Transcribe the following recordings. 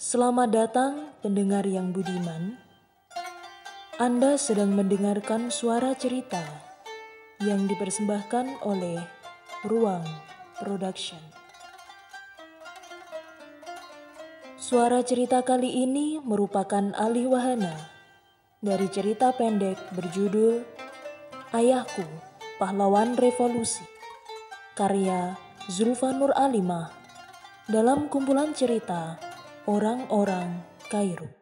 Selamat datang pendengar yang budiman. Anda sedang mendengarkan suara cerita yang dipersembahkan oleh Ruang Production. Suara cerita kali ini merupakan alih wahana dari cerita pendek berjudul Ayahku, Pahlawan Revolusi, karya Zulfanur Alimah dalam kumpulan cerita orang-orang Kairo.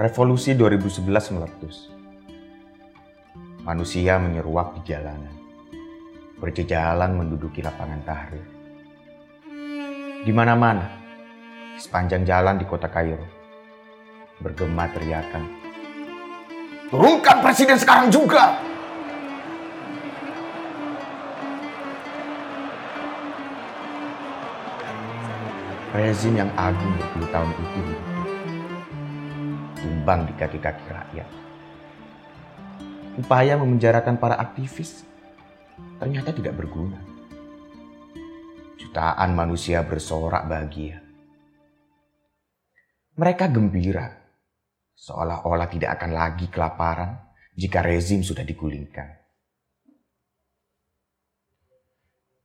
Revolusi 2011 meletus. Manusia menyeruak di jalanan. Berjejalan menduduki lapangan tahrir. Di mana-mana, sepanjang jalan di kota Kairo, bergema teriakan. Turunkan presiden sekarang juga! Rezim yang agung berpuluh tahun itu tumbang di kaki-kaki rakyat. Upaya memenjarakan para aktivis ternyata tidak berguna. Jutaan manusia bersorak bahagia. Mereka gembira, seolah-olah tidak akan lagi kelaparan jika rezim sudah digulingkan.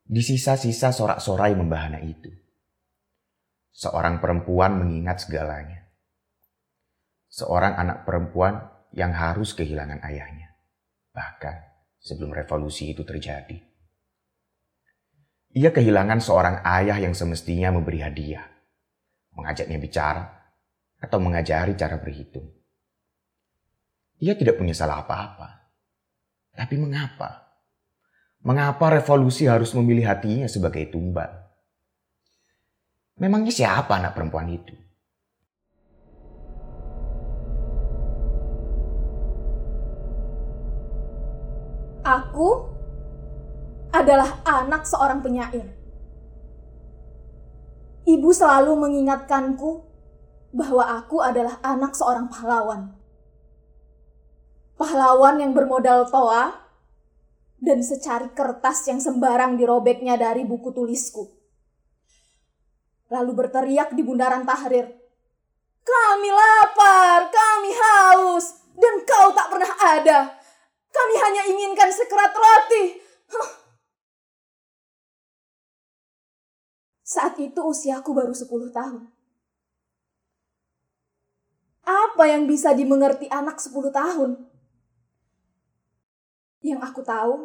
Di sisa-sisa sorak-sorai membahana itu, seorang perempuan mengingat segalanya seorang anak perempuan yang harus kehilangan ayahnya, bahkan sebelum revolusi itu terjadi. Ia kehilangan seorang ayah yang semestinya memberi hadiah, mengajaknya bicara, atau mengajari cara berhitung. Ia tidak punya salah apa-apa. Tapi mengapa? Mengapa revolusi harus memilih hatinya sebagai tumbal? Memangnya siapa anak perempuan itu? Aku adalah anak seorang penyair. Ibu selalu mengingatkanku bahwa aku adalah anak seorang pahlawan. Pahlawan yang bermodal toa dan secari kertas yang sembarang dirobeknya dari buku tulisku. Lalu berteriak di bundaran Tahrir. Kami lapar, kami haus, dan kau tak pernah ada. Kami hanya inginkan sekerat roti. Saat itu usiaku baru 10 tahun. Apa yang bisa dimengerti anak 10 tahun? Yang aku tahu,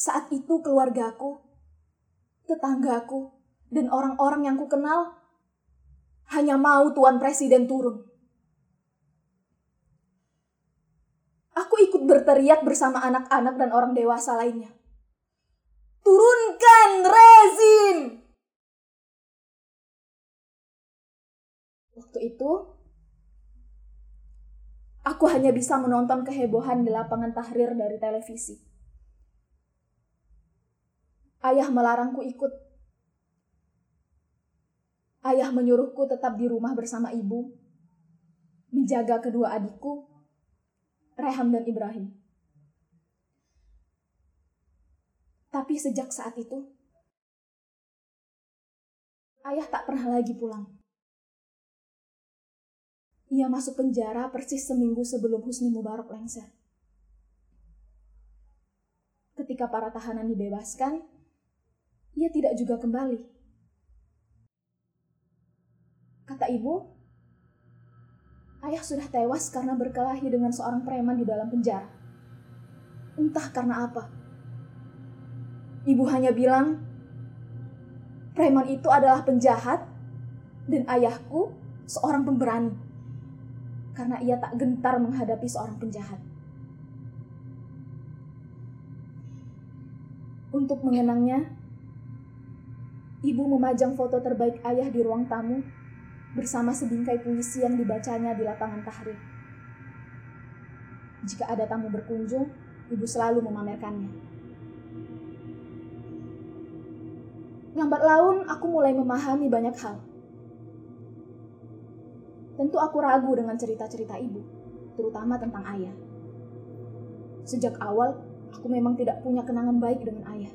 saat itu keluargaku, tetanggaku, dan orang-orang yang ku kenal hanya mau Tuan Presiden turun. Aku ikut berteriak bersama anak-anak dan orang dewasa lainnya. Turunkan rezim! Waktu itu, aku hanya bisa menonton kehebohan di lapangan tahrir dari televisi. Ayah melarangku ikut. Ayah menyuruhku tetap di rumah bersama ibu, menjaga kedua adikku, Reham dan Ibrahim. Tapi sejak saat itu, ayah tak pernah lagi pulang. Ia masuk penjara persis seminggu sebelum Husni Mubarak lengser. Ketika para tahanan dibebaskan, ia tidak juga kembali. Kata ibu, ayah sudah tewas karena berkelahi dengan seorang preman di dalam penjara. Entah karena apa. Ibu hanya bilang, preman itu adalah penjahat dan ayahku seorang pemberani. Karena ia tak gentar menghadapi seorang penjahat. Untuk mengenangnya, ibu memajang foto terbaik ayah di ruang tamu bersama sebingkai puisi yang dibacanya di lapangan tahrir. Jika ada tamu berkunjung, ibu selalu memamerkannya. Lambat laun, aku mulai memahami banyak hal. Tentu aku ragu dengan cerita-cerita ibu, terutama tentang ayah. Sejak awal, Aku memang tidak punya kenangan baik dengan ayah.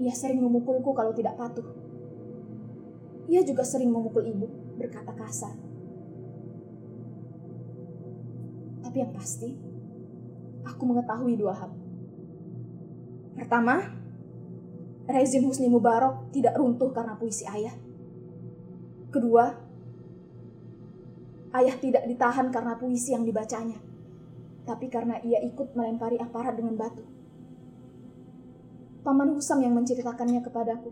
Ia sering memukulku kalau tidak patuh. Ia juga sering memukul ibu, berkata kasar. Tapi yang pasti, aku mengetahui dua hal. Pertama, rezim Husni Mubarak tidak runtuh karena puisi ayah. Kedua, ayah tidak ditahan karena puisi yang dibacanya tapi karena ia ikut melempari aparat dengan batu. Paman Husam yang menceritakannya kepadaku.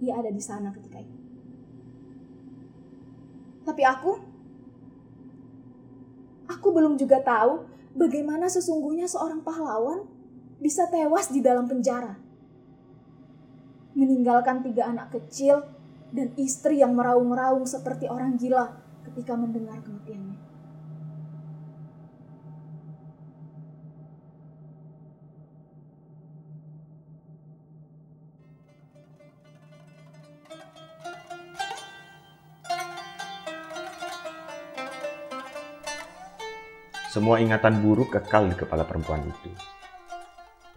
Ia ada di sana ketika itu. Tapi aku, aku belum juga tahu bagaimana sesungguhnya seorang pahlawan bisa tewas di dalam penjara. Meninggalkan tiga anak kecil dan istri yang meraung-raung seperti orang gila ketika mendengar kematiannya. Semua ingatan buruk kekal di kepala perempuan itu.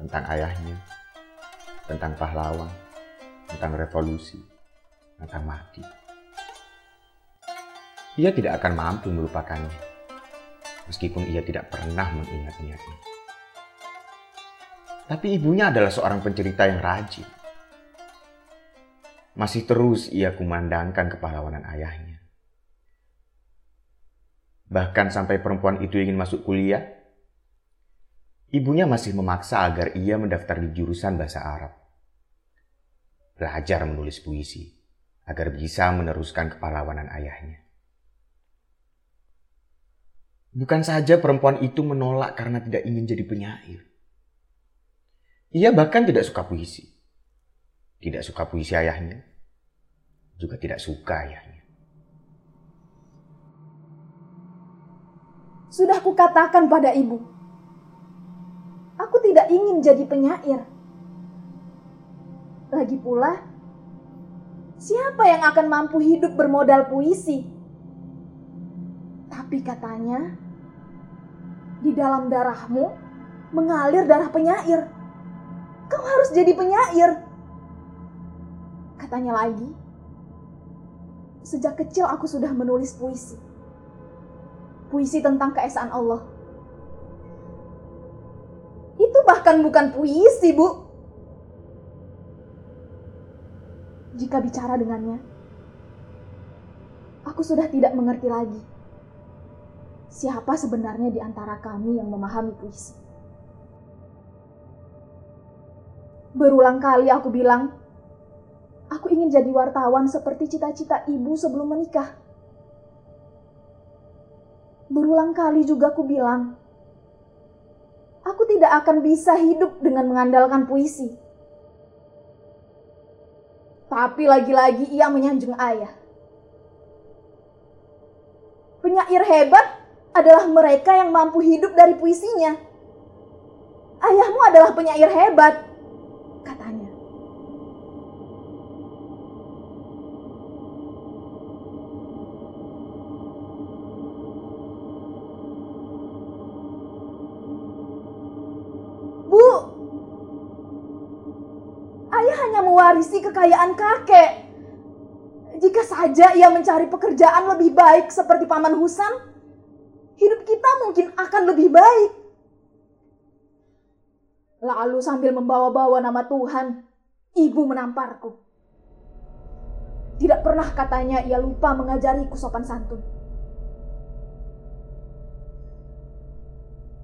Tentang ayahnya, tentang pahlawan, tentang revolusi, tentang mati. Ia tidak akan mampu melupakannya, meskipun ia tidak pernah mengingat-ingatnya. Tapi ibunya adalah seorang pencerita yang rajin. Masih terus ia kumandangkan kepahlawanan ayahnya bahkan sampai perempuan itu ingin masuk kuliah, ibunya masih memaksa agar ia mendaftar di jurusan bahasa Arab. Belajar menulis puisi agar bisa meneruskan kepahlawanan ayahnya. Bukan saja perempuan itu menolak karena tidak ingin jadi penyair. Ia bahkan tidak suka puisi. Tidak suka puisi ayahnya. Juga tidak suka ayahnya. Sudah kukatakan pada ibu, aku tidak ingin jadi penyair. Lagi pula, siapa yang akan mampu hidup bermodal puisi? Tapi katanya, di dalam darahmu mengalir darah penyair. Kau harus jadi penyair. Katanya lagi, sejak kecil aku sudah menulis puisi puisi tentang keesaan Allah. Itu bahkan bukan puisi, Bu. Jika bicara dengannya, aku sudah tidak mengerti lagi siapa sebenarnya di antara kami yang memahami puisi. Berulang kali aku bilang, aku ingin jadi wartawan seperti cita-cita ibu sebelum menikah. Berulang kali juga aku bilang, aku tidak akan bisa hidup dengan mengandalkan puisi. Tapi lagi-lagi ia menyanjung ayah. Penyair hebat adalah mereka yang mampu hidup dari puisinya. Ayahmu adalah penyair hebat, mewarisi kekayaan kakek. Jika saja ia mencari pekerjaan lebih baik seperti Paman Husan, hidup kita mungkin akan lebih baik. Lalu sambil membawa-bawa nama Tuhan, ibu menamparku. Tidak pernah katanya ia lupa mengajariku sopan santun.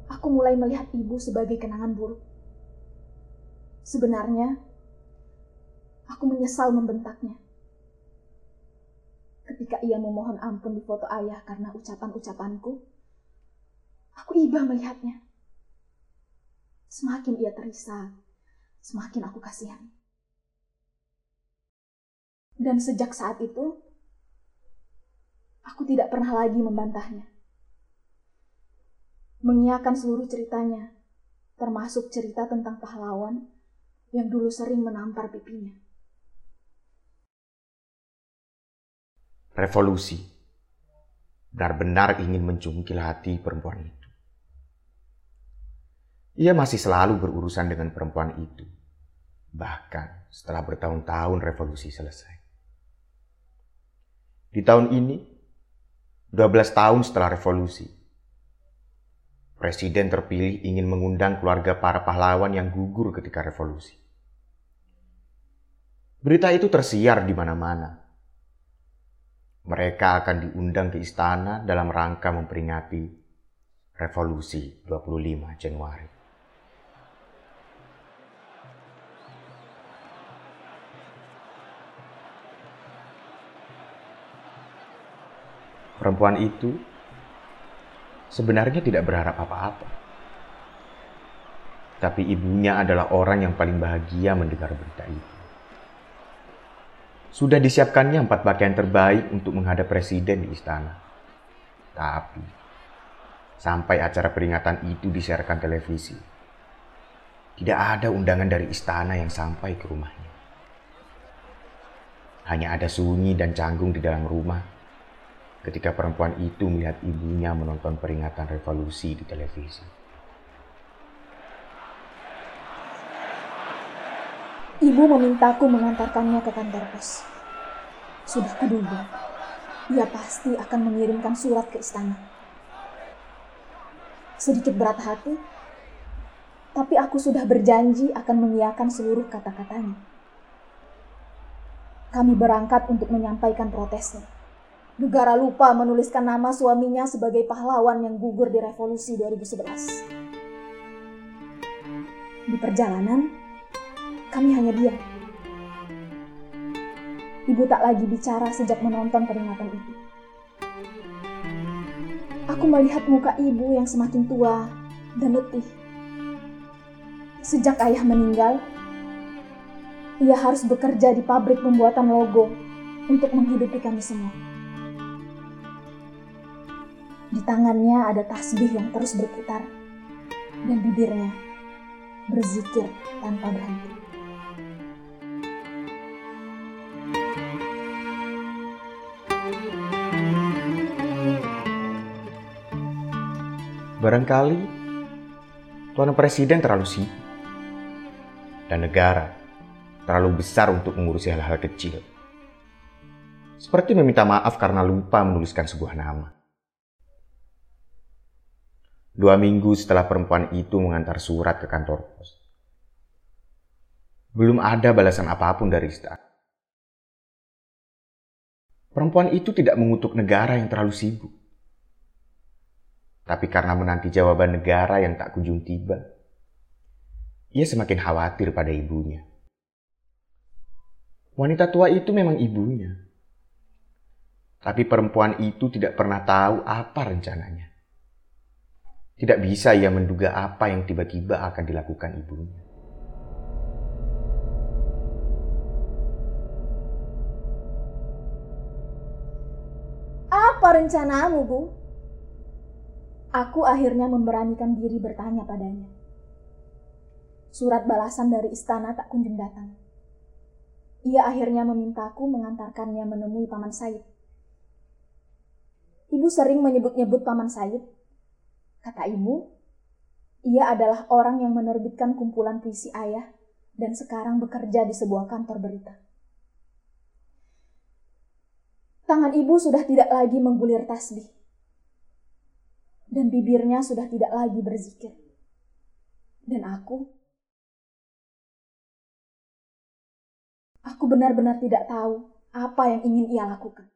Aku mulai melihat ibu sebagai kenangan buruk. Sebenarnya, Aku menyesal membentaknya. Ketika ia memohon ampun di foto ayah karena ucapan-ucapanku, aku iba melihatnya. semakin ia terisak, semakin aku kasihan. Dan sejak saat itu, aku tidak pernah lagi membantahnya. Mengiakan seluruh ceritanya, termasuk cerita tentang pahlawan yang dulu sering menampar pipinya. Revolusi benar-benar ingin mencungkil hati perempuan itu. Ia masih selalu berurusan dengan perempuan itu, bahkan setelah bertahun-tahun revolusi selesai. Di tahun ini, 12 tahun setelah revolusi, Presiden terpilih ingin mengundang keluarga para pahlawan yang gugur ketika revolusi. Berita itu tersiar di mana-mana. Mereka akan diundang ke istana dalam rangka memperingati revolusi 25 Januari. Perempuan itu sebenarnya tidak berharap apa-apa. Tapi ibunya adalah orang yang paling bahagia mendengar berita itu. Sudah disiapkannya empat pakaian terbaik untuk menghadap presiden di istana. Tapi, sampai acara peringatan itu disiarkan televisi, tidak ada undangan dari istana yang sampai ke rumahnya. Hanya ada sunyi dan canggung di dalam rumah ketika perempuan itu melihat ibunya menonton peringatan revolusi di televisi. Ibu memintaku mengantarkannya ke kantor pos. Sudah kuduga, ia pasti akan mengirimkan surat ke istana. Sedikit berat hati, tapi aku sudah berjanji akan mengiakan seluruh kata-katanya. Kami berangkat untuk menyampaikan protesnya. Negara lupa menuliskan nama suaminya sebagai pahlawan yang gugur di revolusi 2011. Di perjalanan, kami hanya diam. Ibu tak lagi bicara sejak menonton peringatan itu. Aku melihat muka ibu yang semakin tua dan letih. Sejak ayah meninggal, ia harus bekerja di pabrik pembuatan logo untuk menghidupi kami semua. Di tangannya ada tasbih yang terus berputar, dan bibirnya berzikir tanpa berhenti. Barangkali Tuan Presiden terlalu sibuk dan negara terlalu besar untuk mengurusi hal-hal kecil. Seperti meminta maaf karena lupa menuliskan sebuah nama. Dua minggu setelah perempuan itu mengantar surat ke kantor pos. Belum ada balasan apa pun dari istana. Perempuan itu tidak mengutuk negara yang terlalu sibuk. Tapi karena menanti jawaban negara yang tak kunjung tiba, ia semakin khawatir pada ibunya. Wanita tua itu memang ibunya. Tapi perempuan itu tidak pernah tahu apa rencananya. Tidak bisa ia menduga apa yang tiba-tiba akan dilakukan ibunya. Apa rencanamu, Bu? Aku akhirnya memberanikan diri bertanya padanya. Surat balasan dari istana tak kunjung datang. Ia akhirnya memintaku mengantarkannya menemui Paman Said. Ibu sering menyebut-nyebut Paman Said Kata ibu, ia adalah orang yang menerbitkan kumpulan puisi ayah dan sekarang bekerja di sebuah kantor berita. Tangan ibu sudah tidak lagi menggulir tasbih. Dan bibirnya sudah tidak lagi berzikir. Dan aku, aku benar-benar tidak tahu apa yang ingin ia lakukan.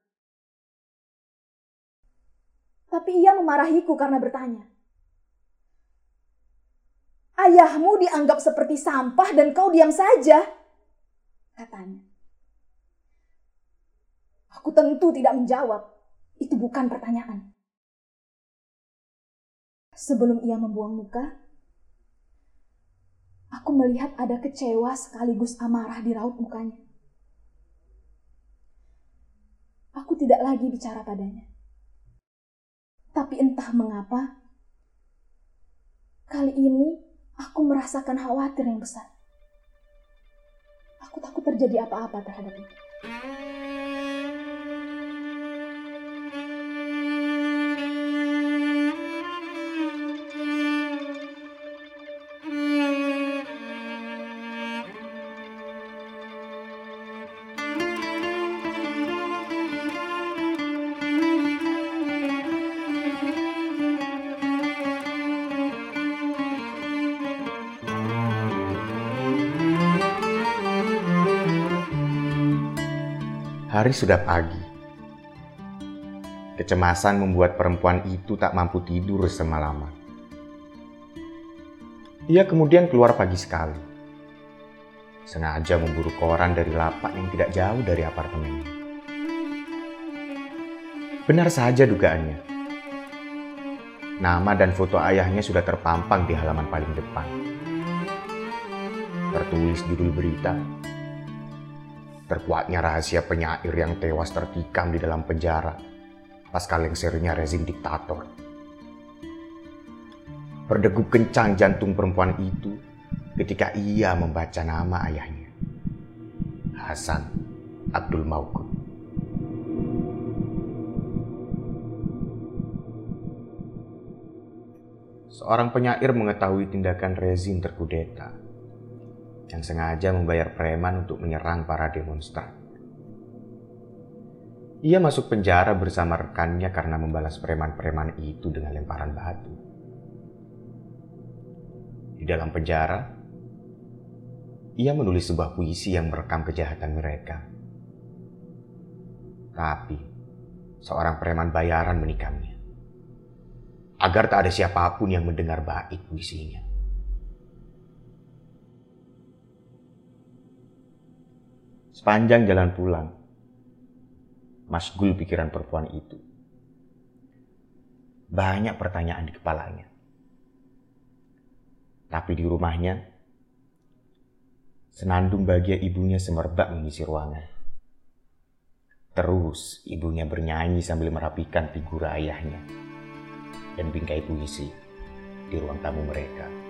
Tapi ia memarahiku karena bertanya, Ayahmu dianggap seperti sampah dan kau diam saja, katanya. Aku tentu tidak menjawab. Itu bukan pertanyaan. Sebelum ia membuang muka, Aku melihat ada kecewa sekaligus amarah di raut mukanya. Aku tidak lagi bicara padanya. Tapi entah mengapa, kali ini aku merasakan khawatir yang besar. Aku takut terjadi apa-apa terhadap Hari sudah pagi. Kecemasan membuat perempuan itu tak mampu tidur semalaman. Ia kemudian keluar pagi sekali. Sengaja memburu koran dari lapak yang tidak jauh dari apartemennya. Benar saja dugaannya. Nama dan foto ayahnya sudah terpampang di halaman paling depan. Tertulis judul berita, terkuatnya rahasia penyair yang tewas tertikam di dalam penjara pasca lengsernya rezim diktator. Berdegup kencang jantung perempuan itu ketika ia membaca nama ayahnya. Hasan Abdul Maukun. Seorang penyair mengetahui tindakan rezim terkudeta yang sengaja membayar preman untuk menyerang para demonstran. Ia masuk penjara bersama rekannya karena membalas preman-preman itu dengan lemparan batu. Di dalam penjara, ia menulis sebuah puisi yang merekam kejahatan mereka. Tapi, seorang preman bayaran menikamnya. Agar tak ada siapa pun yang mendengar bait puisinya. Sepanjang jalan pulang, masgul pikiran perempuan itu. Banyak pertanyaan di kepalanya. Tapi di rumahnya, senandung bahagia ibunya semerbak mengisi ruangan. Terus ibunya bernyanyi sambil merapikan figur ayahnya dan bingkai puisi di ruang tamu mereka.